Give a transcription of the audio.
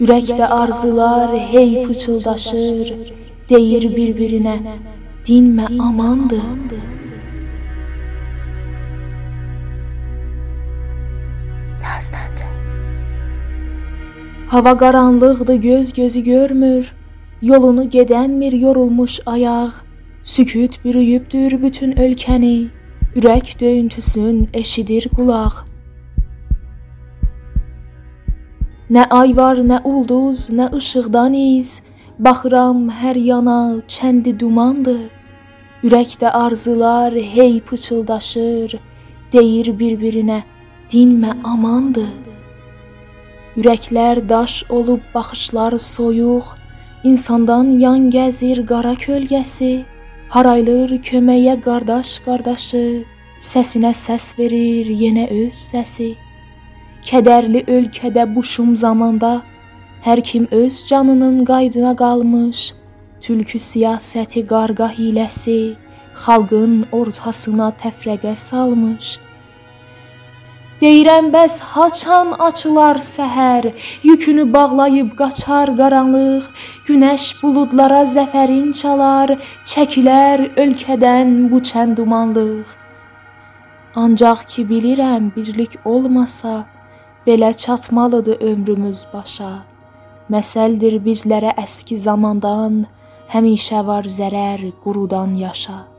Ürəkdə arzular hey pıçıldaşır, deyir bir-birinə, dinmə amandır. Dastanca. Hava qaranlıqdır, göz gözü görmür, yolunu gedənmir yorulmuş ayaq, sükut bürüyübdür bütün ölkəni, ürək döyüntüsün eşidir qulaq. Nə ay var, nə ulduz, nə işıqdan iz, baxıram hər yana, çəndi dumandır. Ürəkdə arzular hey pıçıldaşır, deyir bir-birinə, dinmə amandır. Ürəklər daş olub, baxışlar soyuq, insandan yan gəzir qara kölgəsi, haraylır köməyə qardaş qardaşı, səsinə səs verir yenə öz səsi. Kədərli ölkədə bu şum zamanda hər kim öz canının qaydına qalmış, tülkü siyasəti qarqa hiləsi xalqın ortasına təfrəqə salmış. Deyirəm bəs haçan açılar səhər, yükünü bağlayıb qaçar qaranlıq, günəş buludlara zəfərin çalar, çəkilər ölkədən bu çən dumanlıq. Ancaq ki bilirəm birlik olmasa, Belə çatmalıdır ömrümüz başa. Məsəldir bizlərə əski zamandan, həmişə var zərər qurudan yaşa.